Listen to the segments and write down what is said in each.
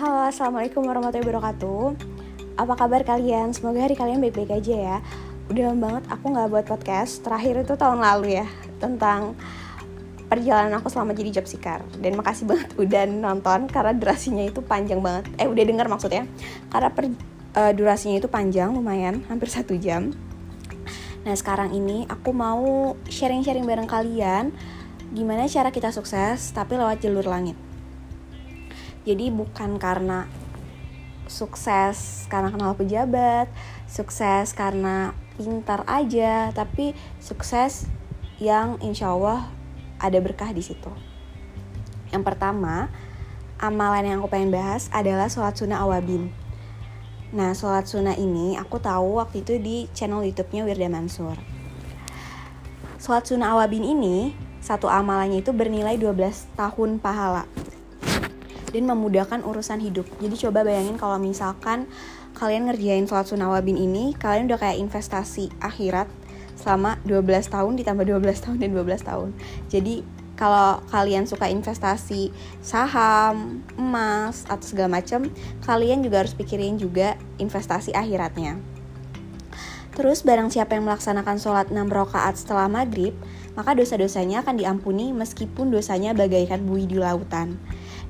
Halo, Assalamualaikum warahmatullahi wabarakatuh. Apa kabar kalian? Semoga hari kalian baik-baik aja ya. Udah lama banget aku gak buat podcast. Terakhir itu tahun lalu ya Tentang perjalanan aku selama jadi job seeker. Dan makasih banget udah nonton Karena durasinya itu panjang banget. Eh udah denger maksudnya? Karena per, uh, durasinya itu panjang lumayan Hampir satu jam. Nah sekarang ini aku mau sharing-sharing bareng kalian Gimana cara kita sukses tapi lewat jalur langit jadi bukan karena sukses karena kenal pejabat, sukses karena pintar aja, tapi sukses yang insya Allah ada berkah di situ. Yang pertama, amalan yang aku pengen bahas adalah sholat sunnah awabin. Nah, sholat sunnah ini aku tahu waktu itu di channel YouTube-nya Wirda Mansur. Sholat sunnah awabin ini, satu amalannya itu bernilai 12 tahun pahala dan memudahkan urusan hidup. Jadi coba bayangin kalau misalkan kalian ngerjain sholat sunnah wabin ini, kalian udah kayak investasi akhirat selama 12 tahun ditambah 12 tahun dan 12 tahun. Jadi kalau kalian suka investasi saham, emas, atau segala macam, kalian juga harus pikirin juga investasi akhiratnya. Terus barang siapa yang melaksanakan sholat 6 rakaat setelah maghrib, maka dosa-dosanya akan diampuni meskipun dosanya bagaikan buih di lautan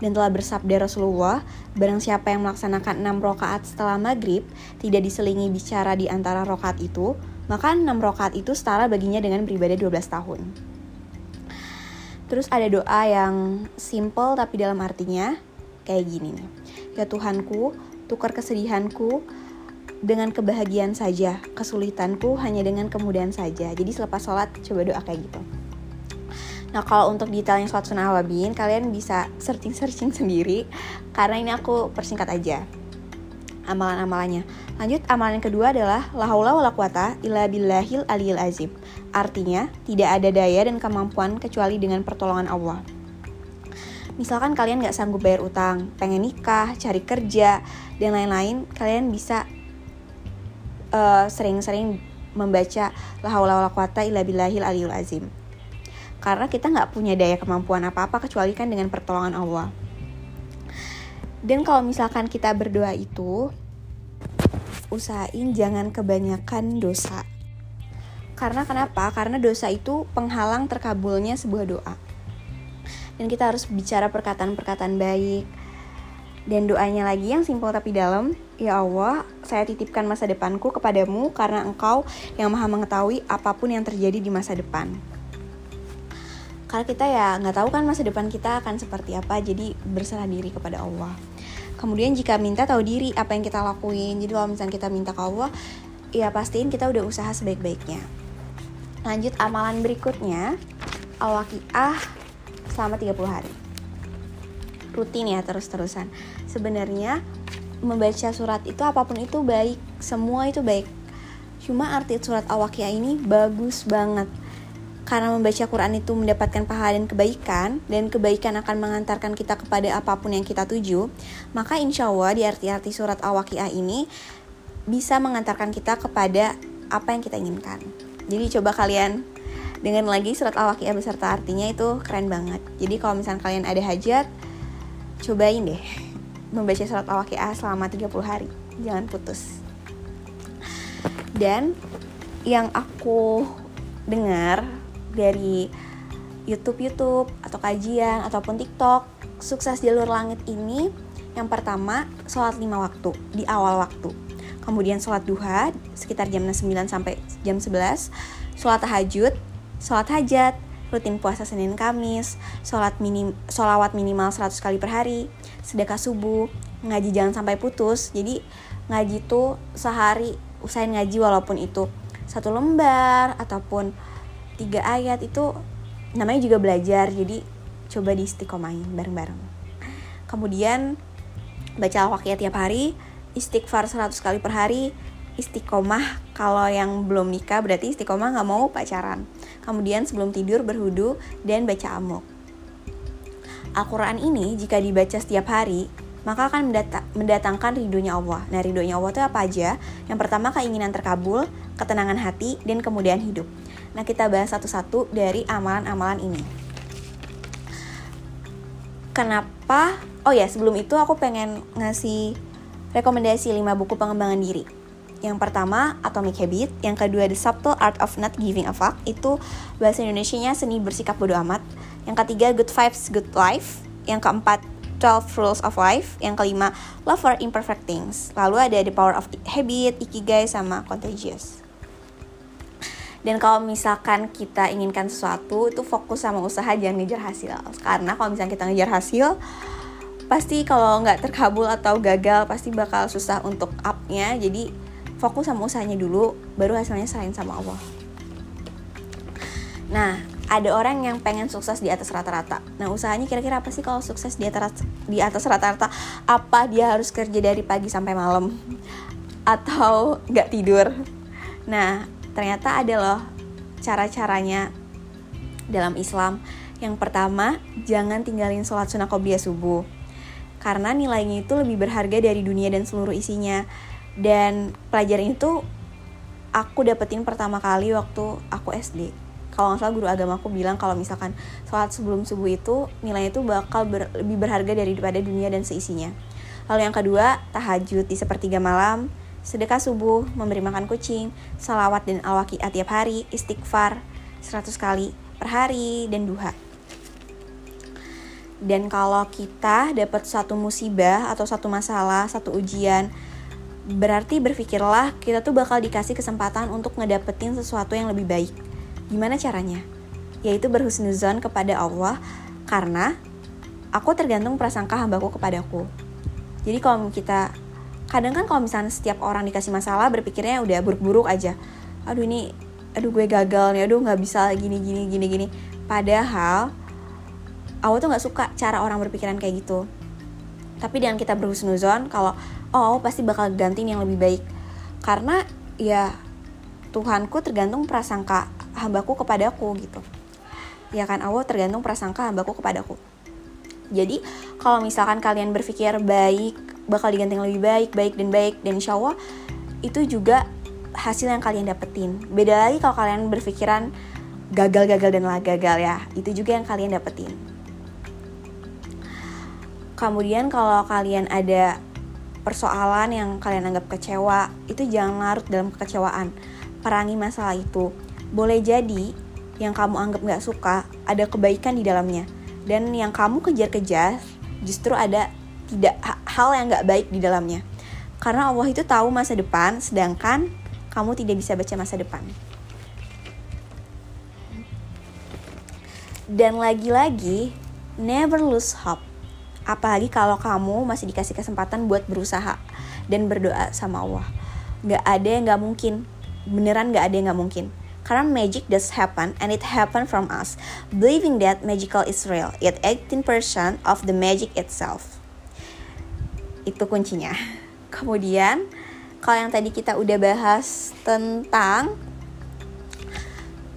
dan telah bersabda Rasulullah, barang siapa yang melaksanakan enam rokaat setelah maghrib, tidak diselingi bicara di antara rokaat itu, maka enam rokaat itu setara baginya dengan beribadah 12 tahun. Terus ada doa yang simple tapi dalam artinya kayak gini nih. Ya Tuhanku, tukar kesedihanku dengan kebahagiaan saja, kesulitanku hanya dengan kemudahan saja. Jadi selepas sholat coba doa kayak gitu. Nah kalau untuk detailnya sholat sunnah awabin kalian bisa searching-searching sendiri karena ini aku persingkat aja amalan-amalannya. Lanjut amalan yang kedua adalah la haula wala quwata illa billahil aliyil azim. Artinya tidak ada daya dan kemampuan kecuali dengan pertolongan Allah. Misalkan kalian nggak sanggup bayar utang, pengen nikah, cari kerja, dan lain-lain, kalian bisa uh, sering-sering membaca la haula wala quwata illa billahil azim karena kita nggak punya daya kemampuan apa-apa kecuali kan dengan pertolongan Allah. Dan kalau misalkan kita berdoa itu, usahain jangan kebanyakan dosa. Karena kenapa? Karena dosa itu penghalang terkabulnya sebuah doa. Dan kita harus bicara perkataan-perkataan baik. Dan doanya lagi yang simpel tapi dalam, Ya Allah, saya titipkan masa depanku kepadamu karena engkau yang maha mengetahui apa pun yang terjadi di masa depan karena kita ya nggak tahu kan masa depan kita akan seperti apa jadi berserah diri kepada Allah. Kemudian jika minta tahu diri apa yang kita lakuin jadi kalau misalnya kita minta ke Allah ya pastiin kita udah usaha sebaik-baiknya. Lanjut amalan berikutnya al-waqiah selama 30 hari. Rutin ya terus-terusan. Sebenarnya membaca surat itu apa pun itu baik semua itu baik. Cuma arti surat al-waqiah ini bagus banget karena membaca Quran itu mendapatkan pahala dan kebaikan, dan kebaikan akan mengantarkan kita kepada apa pun yang kita tuju, maka insya Allah di arti-arti surat Al-Waqiah ini bisa mengantarkan kita kepada apa yang kita inginkan. Jadi coba kalian dengan lagi surat Al-Waqiah beserta artinya itu keren banget. Jadi kalau misalnya kalian ada hajat, cobain deh membaca surat Al-Waqiah selama 30 hari. Jangan putus. Dan yang aku dengar dari YouTube-YouTube atau kajian ataupun TikTok, sukses jalur langit ini yang pertama sholat lima waktu di awal waktu. Kemudian sholat duha sekitar jam 9 sampai jam 11, sholat tahajud, sholat hajat, rutin puasa Senin Kamis, sholat minim, sholawat minimal 100 kali per hari, sedekah subuh, ngaji jangan sampai putus. Jadi ngaji tuh sehari usahain ngaji walaupun itu satu lembar ataupun tiga ayat itu namanya juga belajar jadi coba di istiqomahin bareng-bareng kemudian baca al-waqiah tiap hari istighfar 100 kali per hari istiqomah kalau yang belum nikah berarti istiqomah nggak mau pacaran kemudian sebelum tidur berhudu dan baca amuk Al-Quran ini jika dibaca setiap hari maka akan mendatangkan ridhonya Allah. Nah, ridhonya Allah itu apa aja? Yang pertama keinginan terkabul, ketenangan hati, dan kemudian hidup. Nah, kita bahas satu-satu dari amalan-amalan ini. kenapa oh ya sebelum itu aku pengen ngasih rekomendasi 5 buku pengembangan diri yang pertama Atomic Habit, yang kedua The Subtle Art of Not Giving a Fuck, itu bahasa Indonesia-nya seni bersikap bodoh amat. Yang ketiga Good Vibes Good Life, yang keempat 12 Rules of Life, yang kelima Love for Imperfect Things. Lalu ada The Power of Habit, Ikigai sama Contagious. Dan kalau misalkan kita inginkan sesuatu itu fokus sama usaha jangan ngejar hasil. Karena kalau misalnya kita ngejar hasil pasti kalau nggak terkabul atau gagal pasti bakal susah untuk upnya. Jadi fokus sama usahanya dulu baru hasilnya selain sama Allah. Nah, ada orang yang pengen sukses di atas rata-rata. Nah, usahanya kira-kira apa sih kalau sukses di atas di atas rata-rata? Apa dia harus kerja dari pagi sampai malam atau nggak tidur? Nah, ternyata ada loh cara-caranya dalam Islam. Yang pertama, jangan tinggalin sholat sunnah qobliyah subuh. Karena nilainya itu lebih berharga dari dunia dan seluruh isinya. Dan pelajaran itu aku dapetin pertama kali waktu aku SD. Kalau nggak salah guru agama aku bilang kalau misalkan sholat sebelum subuh itu nilainya itu bakal ber, lebih berharga daripada dunia dan seisinya. Lalu yang kedua, tahajud di sepertiga malam sedekah subuh, memberi makan kucing, salawat dan al-waqi'ah tiap hari, istighfar 100 kali per hari, dan duha. Dan kalau kita dapat satu musibah atau satu masalah, satu ujian, berarti berpikirlah kita tuh bakal dikasih kesempatan untuk ngedapetin sesuatu yang lebih baik. Gimana caranya? Yaitu berhusnuzon kepada Allah karena aku tergantung prasangka hambaku kepadaku. Jadi kalau kita kadang kan kalau misalnya setiap orang dikasih masalah berpikirnya udah buruk-buruk aja. Aduh ini aduh gue gagal nih aduh nggak bisa gini gini gini gini. Padahal aku tuh nggak suka cara orang berpikiran kayak gitu. Tapi dengan kita berhusnuzon kalau oh pasti bakal ganti yang lebih baik. Karena ya Tuhanku tergantung prasangka hambaku kepadaku gitu. Ya kan Allah tergantung prasangka hambaku kepadaku jadi kalau misalkan kalian berpikir baik bakal diganti yang lebih baik, baik dan baik dan insya Allah itu juga hasil yang kalian dapetin. Beda lagi kalau kalian berpikiran gagal-gagal dan lah gagal ya, itu juga yang kalian dapetin. Kemudian kalau kalian ada persoalan yang kalian anggap kecewa, itu jangan larut dalam kekecewaan. Perangi masalah itu. Boleh jadi yang kamu anggap gak suka, ada kebaikan di dalamnya. Dan yang kamu kejar-kejar, justru ada tidak hal yang nggak baik di dalamnya. Karena Allah itu tahu masa depan, sedangkan kamu tidak bisa baca masa depan. Dan lagi-lagi, never lose hope. Apalagi kalau kamu masih dikasih kesempatan buat berusaha dan berdoa sama Allah. Gak ada yang gak mungkin. Beneran gak ada yang gak mungkin. Karena magic does happen and it happen from us. Believing that magical is real, yet 18% of the magic itself. Itu kuncinya. Kemudian kalau yang tadi kita udah bahas tentang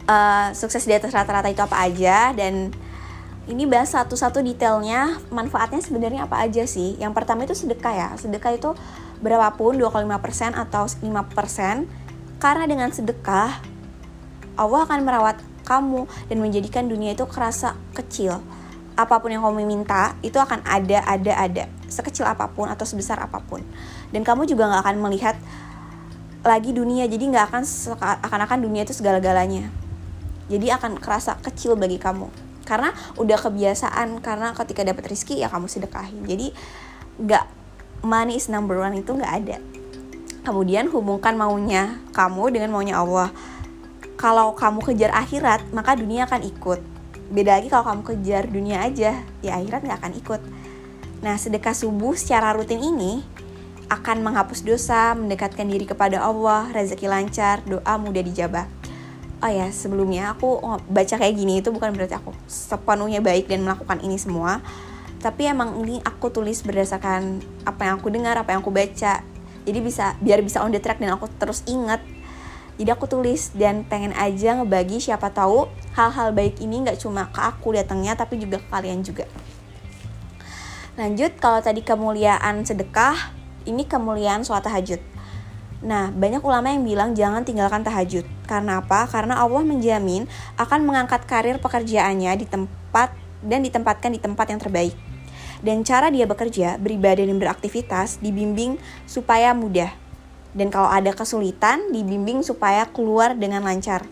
uh, sukses di atas rata-rata itu apa aja dan ini bahas satu-satu detailnya manfaatnya sebenarnya apa aja sih? Yang pertama itu sedekah ya. Sedekah itu berapapun 25% atau 5% karena dengan sedekah Allah akan merawat kamu dan menjadikan dunia itu kerasa kecil. Apa pun yang kamu minta itu akan ada ada ada. Sekecil apa pun atau sebesar apa pun. Dan kamu juga nggak akan melihat lagi dunia. Jadi nggak akan akan-akan dunia itu segala-galanya. Jadi akan kerasa kecil bagi kamu. Karena udah kebiasaan karena ketika dapat rezeki ya kamu sedekahin. Jadi nggak money is number one itu nggak ada. Kemudian hubungkan maunya kamu dengan maunya Allah kalau kamu kejar akhirat maka dunia akan ikut. Beda lagi kalau kamu kejar dunia aja ya akhirat nggak akan ikut. Nah sedekah subuh secara rutin ini akan menghapus dosa mendekatkan diri kepada Allah rezeki lancar doa mudah dijabah. Oh ya sebelumnya aku baca kayak gini itu bukan berarti aku sepenuhnya baik dan melakukan ini semua. Tapi emang ini aku tulis berdasarkan apa yang aku dengar apa yang aku baca. Jadi bisa biar bisa on the track dan aku terus ingat jadi aku tulis dan pengen aja ngebagi siapa tahu hal-hal baik ini nggak cuma ke aku datangnya tapi juga ke kalian juga. Lanjut kalau tadi kemuliaan sedekah, ini kemuliaan sholat tahajud. Nah, banyak ulama yang bilang jangan tinggalkan tahajud. Karena apa? Karena Allah menjamin akan mengangkat karir pekerjaannya di tempat dan ditempatkan di tempat yang terbaik. Dan cara dia bekerja, beribadah dan beraktivitas dibimbing supaya mudah. Dan kalau ada kesulitan, dibimbing supaya keluar dengan lancar.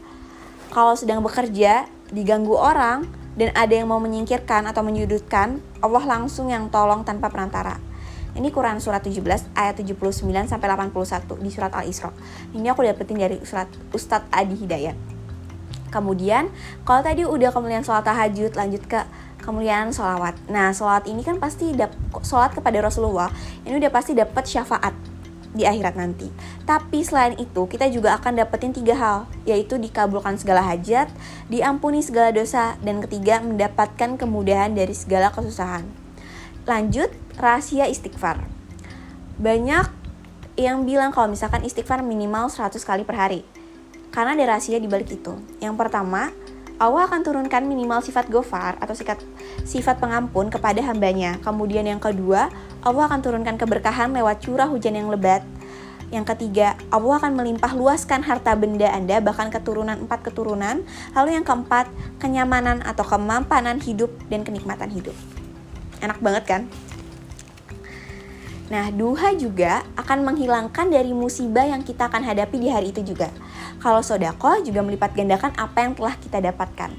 Kalau sedang bekerja, diganggu orang, dan ada yang mau menyingkirkan atau menyudutkan, Allah langsung yang tolong tanpa perantara. Ini Quran surat 17 ayat 79 sampai 81 di surat Al-Isra. Ini aku dapetin dari surat Ustadz Adi Hidayat. Kemudian, kalau tadi udah kemuliaan sholat tahajud, lanjut ke kemuliaan sholawat. Nah, sholawat ini kan pasti sholat kepada Rasulullah, ini udah pasti dapat syafaat di akhirat nanti. Tapi selain itu, kita juga akan dapetin tiga hal, yaitu dikabulkan segala hajat, diampuni segala dosa, dan ketiga, mendapatkan kemudahan dari segala kesusahan. Lanjut, rahasia istighfar. Banyak yang bilang kalau misalkan istighfar minimal 100 kali per hari. Karena ada rahasia di balik itu. Yang pertama, Allah akan turunkan minimal sifat gofar atau sifat, sifat pengampun kepada hambanya. Kemudian yang kedua, Allah akan turunkan keberkahan lewat curah hujan yang lebat. Yang ketiga, Allah akan melimpah luaskan harta benda Anda bahkan keturunan empat keturunan. Lalu yang keempat, kenyamanan atau kemampanan hidup dan kenikmatan hidup. Enak banget kan? Nah, duha juga akan menghilangkan dari musibah yang kita akan hadapi di hari itu juga. Kalau sodako juga melipat gandakan apa yang telah kita dapatkan.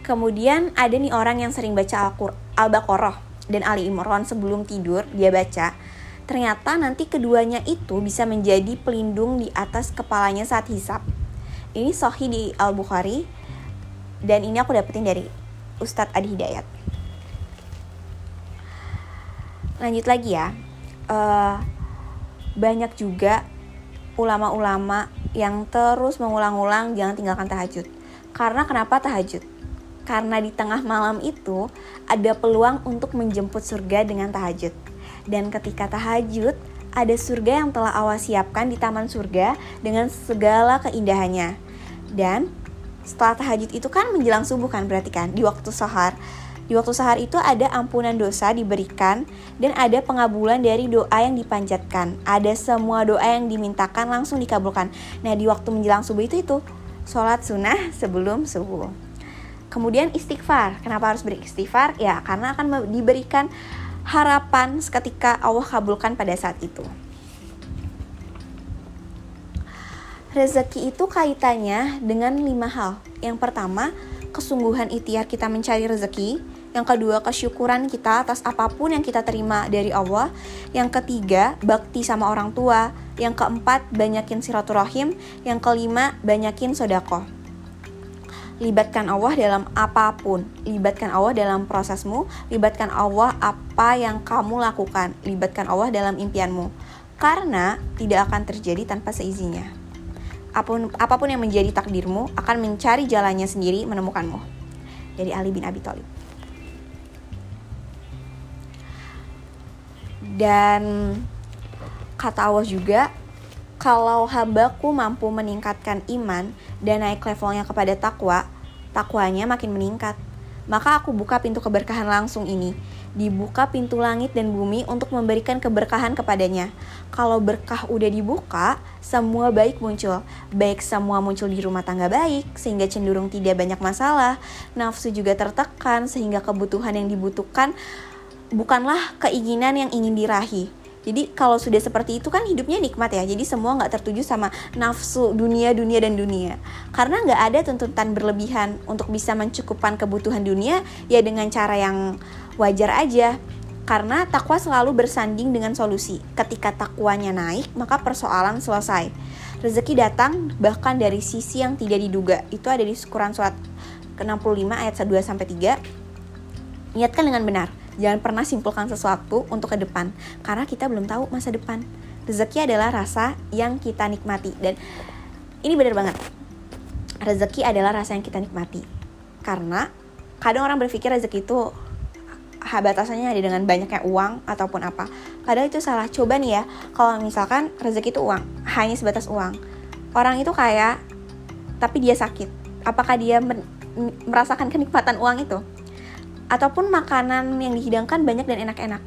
Kemudian ada nih orang yang sering baca Al-Baqarah dan Ali Imran sebelum tidur dia baca. Ternyata nanti keduanya itu bisa menjadi pelindung di atas kepalanya saat hisap. Ini sohi di Al-Bukhari dan ini aku dapetin dari Ustadz Adi Hidayat lanjut lagi ya. Uh, banyak juga ulama-ulama yang terus mengulang-ulang jangan tinggalkan tahajud. Karena kenapa tahajud? Karena di tengah malam itu ada peluang untuk menjemput surga dengan tahajud. Dan ketika tahajud ada surga yang telah awas siapkan di taman surga dengan segala keindahannya. Dan setelah tahajud itu kan menjelang subuh kan berarti kan di waktu sahar di waktu sahar itu ada ampunan dosa diberikan dan ada pengabulan dari doa yang dipanjatkan. Ada semua doa yang dimintakan langsung dikabulkan. Nah di waktu menjelang subuh itu itu sholat sunnah sebelum subuh. Kemudian istighfar. Kenapa harus beristighfar? Ya karena akan diberikan harapan seketika Allah kabulkan pada saat itu. Rezeki itu kaitannya dengan lima hal. Yang pertama, kesungguhan ikhtiar kita mencari rezeki. Yang kedua, kesyukuran kita atas apa pun yang kita terima dari Allah. Yang ketiga, bakti sama orang tua. Yang keempat, banyakin silaturahim. Yang kelima, banyakin sodako. Libatkan Allah dalam apa pun. Libatkan Allah dalam prosesmu. Libatkan Allah apa yang kamu lakukan. Libatkan Allah dalam impianmu. Karena tidak akan terjadi tanpa seizinnya. Apa pun, apa pun yang menjadi takdirmu akan mencari jalannya sendiri menemukanmu. Dari Ali bin Abi Thalib. Dan kata Allah juga, kalau hambaku mampu meningkatkan iman dan naik levelnya kepada takwa, takwanya makin meningkat. Maka aku buka pintu keberkahan langsung ini. Dibuka pintu langit dan bumi untuk memberikan keberkahan kepadanya. Kalau berkah udah dibuka, semua baik muncul. Baik semua muncul di rumah tangga baik, sehingga cenderung tidak banyak masalah. Nafsu juga tertekan, sehingga kebutuhan yang dibutuhkan bukanlah keinginan yang ingin dirahi. Jadi kalau sudah seperti itu kan hidupnya nikmat ya. Jadi semua nggak tertuju sama nafsu dunia, dunia dan dunia. Karena nggak ada tuntutan berlebihan untuk bisa mencukupkan kebutuhan dunia ya dengan cara yang wajar aja. Karena takwa selalu bersanding dengan solusi. Ketika takwanya naik, maka persoalan selesai. Rezeki datang bahkan dari sisi yang tidak diduga. Itu ada di Quran surat ke-65 ayat 2 sampai 3. Niatkan dengan benar Jangan pernah simpulkan sesuatu untuk ke depan karena kita belum tahu masa depan. Rezeki adalah rasa yang kita nikmati dan ini benar banget. Rezeki adalah rasa yang kita nikmati. Karena kadang orang berpikir rezeki itu batasannya ada dengan banyaknya uang ataupun apa. Padahal itu salah. Coba nih ya, kalau misalkan rezeki itu uang, hanya sebatas uang. Orang itu kaya, tapi dia sakit. Apakah dia merasakan kenikmatan uang itu? Ataupun makanan yang dihidangkan banyak dan enak-enak.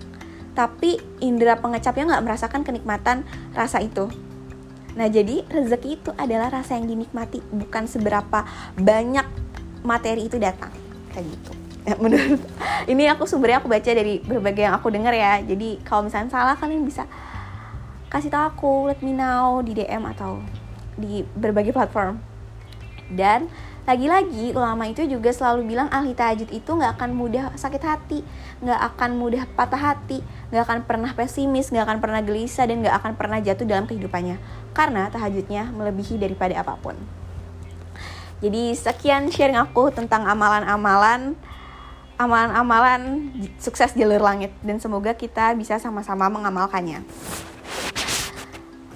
Tapi indera pengecapnya nggak merasakan kenikmatan rasa itu. Nah jadi rezeki itu adalah rasa yang dinikmati bukan seberapa banyak materi itu datang. Kayak gitu. Menurut ini aku sumbernya aku baca dari berbagai yang aku dengar ya. Jadi kalau misalnya salah kalian bisa kasih tahu aku let me know di DM atau di berbagai platform. Dan lagi-lagi ulama itu juga selalu bilang ahli tahajud itu nggak akan mudah sakit hati, nggak akan mudah patah hati, nggak akan pernah pesimis, nggak akan pernah gelisah dan nggak akan pernah jatuh dalam kehidupannya karena tahajudnya melebihi daripada apa pun. Jadi sekian sharing aku tentang amalan-amalan amalan-amalan sukses jalur langit dan semoga kita bisa sama-sama mengamalkannya.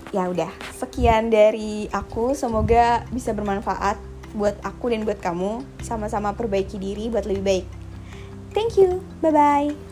Ya udah, sekian dari aku. Semoga bisa bermanfaat buat aku dan buat kamu sama-sama perbaiki diri buat lebih baik. Thank you. Bye bye.